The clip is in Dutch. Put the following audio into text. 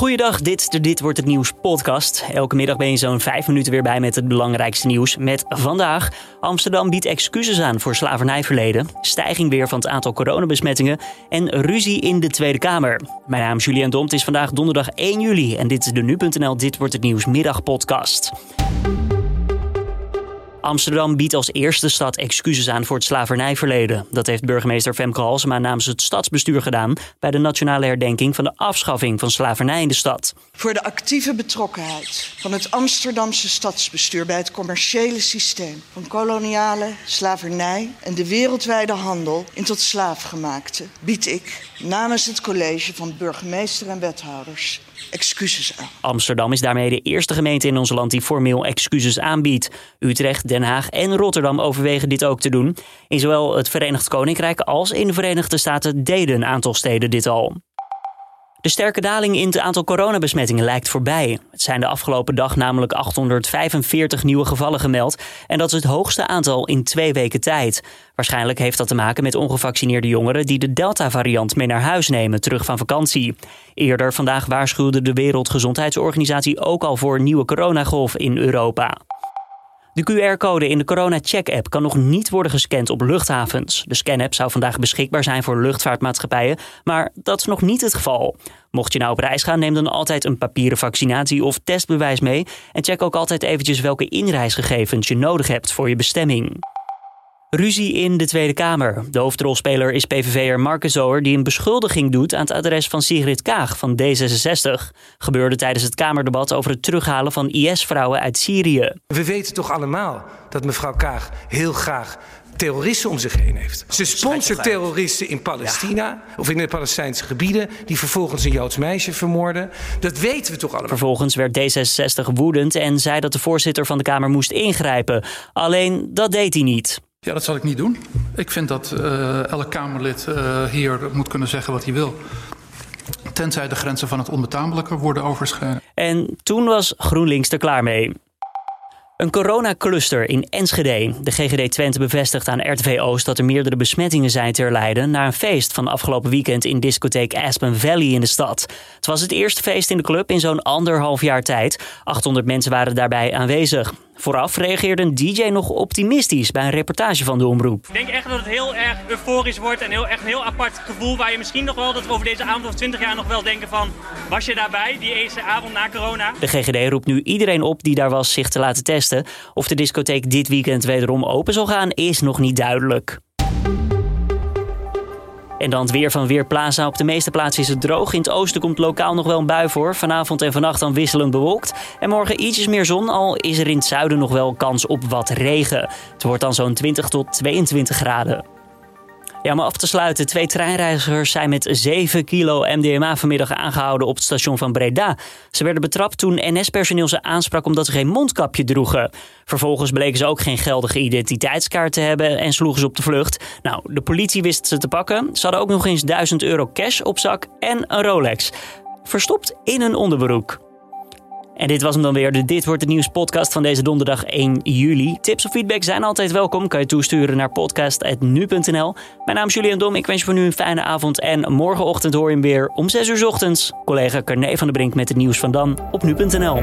Goeiedag, dit is de Dit Wordt Het Nieuws podcast. Elke middag ben je zo'n vijf minuten weer bij met het belangrijkste nieuws. Met vandaag, Amsterdam biedt excuses aan voor slavernijverleden. Stijging weer van het aantal coronabesmettingen. En ruzie in de Tweede Kamer. Mijn naam is Julian Dom, het is vandaag donderdag 1 juli. En dit is de Nu.nl Dit Wordt Het Nieuws middagpodcast. Amsterdam biedt als eerste stad excuses aan voor het slavernijverleden. Dat heeft burgemeester Femke Halsema namens het stadsbestuur gedaan bij de nationale herdenking van de afschaffing van slavernij in de stad. Voor de actieve betrokkenheid van het Amsterdamse stadsbestuur bij het commerciële systeem van koloniale slavernij en de wereldwijde handel in tot slaafgemaakte bied ik namens het college van burgemeester en wethouders excuses. Amsterdam is daarmee de eerste gemeente in ons land die formeel excuses aanbiedt. Utrecht, Den Haag en Rotterdam overwegen dit ook te doen. In zowel het Verenigd Koninkrijk als in de Verenigde Staten deden een aantal steden dit al. De sterke daling in het aantal coronabesmettingen lijkt voorbij. Het zijn de afgelopen dag namelijk 845 nieuwe gevallen gemeld. En dat is het hoogste aantal in twee weken tijd. Waarschijnlijk heeft dat te maken met ongevaccineerde jongeren die de Delta-variant mee naar huis nemen, terug van vakantie. Eerder vandaag waarschuwde de Wereldgezondheidsorganisatie ook al voor een nieuwe coronagolf in Europa. De QR-code in de Corona Check-app kan nog niet worden gescand op luchthavens. De scan-app zou vandaag beschikbaar zijn voor luchtvaartmaatschappijen, maar dat is nog niet het geval. Mocht je nou op reis gaan, neem dan altijd een papieren vaccinatie of testbewijs mee en check ook altijd eventjes welke inreisgegevens je nodig hebt voor je bestemming. Ruzie in de Tweede Kamer. De hoofdrolspeler is PVV'er Marcus Zoer die een beschuldiging doet aan het adres van Sigrid Kaag van D66. Gebeurde tijdens het Kamerdebat over het terughalen van IS-vrouwen uit Syrië. We weten toch allemaal dat mevrouw Kaag heel graag terroristen om zich heen heeft. Ze sponsort terroristen in Palestina of in de Palestijnse gebieden die vervolgens een Joods meisje vermoorden. Dat weten we toch allemaal. Vervolgens werd D66 woedend en zei dat de voorzitter van de Kamer moest ingrijpen. Alleen dat deed hij niet. Ja, dat zal ik niet doen. Ik vind dat uh, elk Kamerlid uh, hier moet kunnen zeggen wat hij wil. Tenzij de grenzen van het onbetamelijke worden overschreden. En toen was GroenLinks er klaar mee. Een coronacluster in Enschede. De GGD Twente bevestigt aan RTV Oost dat er meerdere besmettingen zijn ter Leiden na een feest van afgelopen weekend in discotheek Aspen Valley in de stad. Het was het eerste feest in de club in zo'n anderhalf jaar tijd. 800 mensen waren daarbij aanwezig. Vooraf reageerde een DJ nog optimistisch bij een reportage van de omroep. Ik denk echt dat het heel erg euforisch wordt en heel, echt een heel apart gevoel waar je misschien nog wel dat we over deze avond of 20 jaar nog wel denken van was je daarbij die eerste avond na corona? De GGD roept nu iedereen op die daar was zich te laten testen. Of de discotheek dit weekend wederom open zal gaan is nog niet duidelijk. En dan het weer van Weerplaza. Op de meeste plaatsen is het droog. In het oosten komt lokaal nog wel een bui voor. Vanavond en vannacht dan wisselend bewolkt. En morgen ietsjes meer zon, al is er in het zuiden nog wel kans op wat regen. Het wordt dan zo'n 20 tot 22 graden. Ja, om af te sluiten. Twee treinreizigers zijn met 7 kilo MDMA vanmiddag aangehouden op het station van Breda. Ze werden betrapt toen NS-personeel ze aansprak omdat ze geen mondkapje droegen. Vervolgens bleken ze ook geen geldige identiteitskaart te hebben en sloegen ze op de vlucht. Nou, de politie wist ze te pakken. Ze hadden ook nog eens 1000 euro cash op zak en een Rolex. Verstopt in een onderbroek. En dit was hem dan weer, de Dit Wordt Het Nieuws podcast van deze donderdag 1 juli. Tips of feedback zijn altijd welkom. Kan je toesturen naar podcast.nu.nl. Mijn naam is Julian Dom. Ik wens je voor nu een fijne avond. En morgenochtend hoor je hem weer om 6 uur ochtends. Collega Carne van der Brink met het nieuws van dan op nu.nl.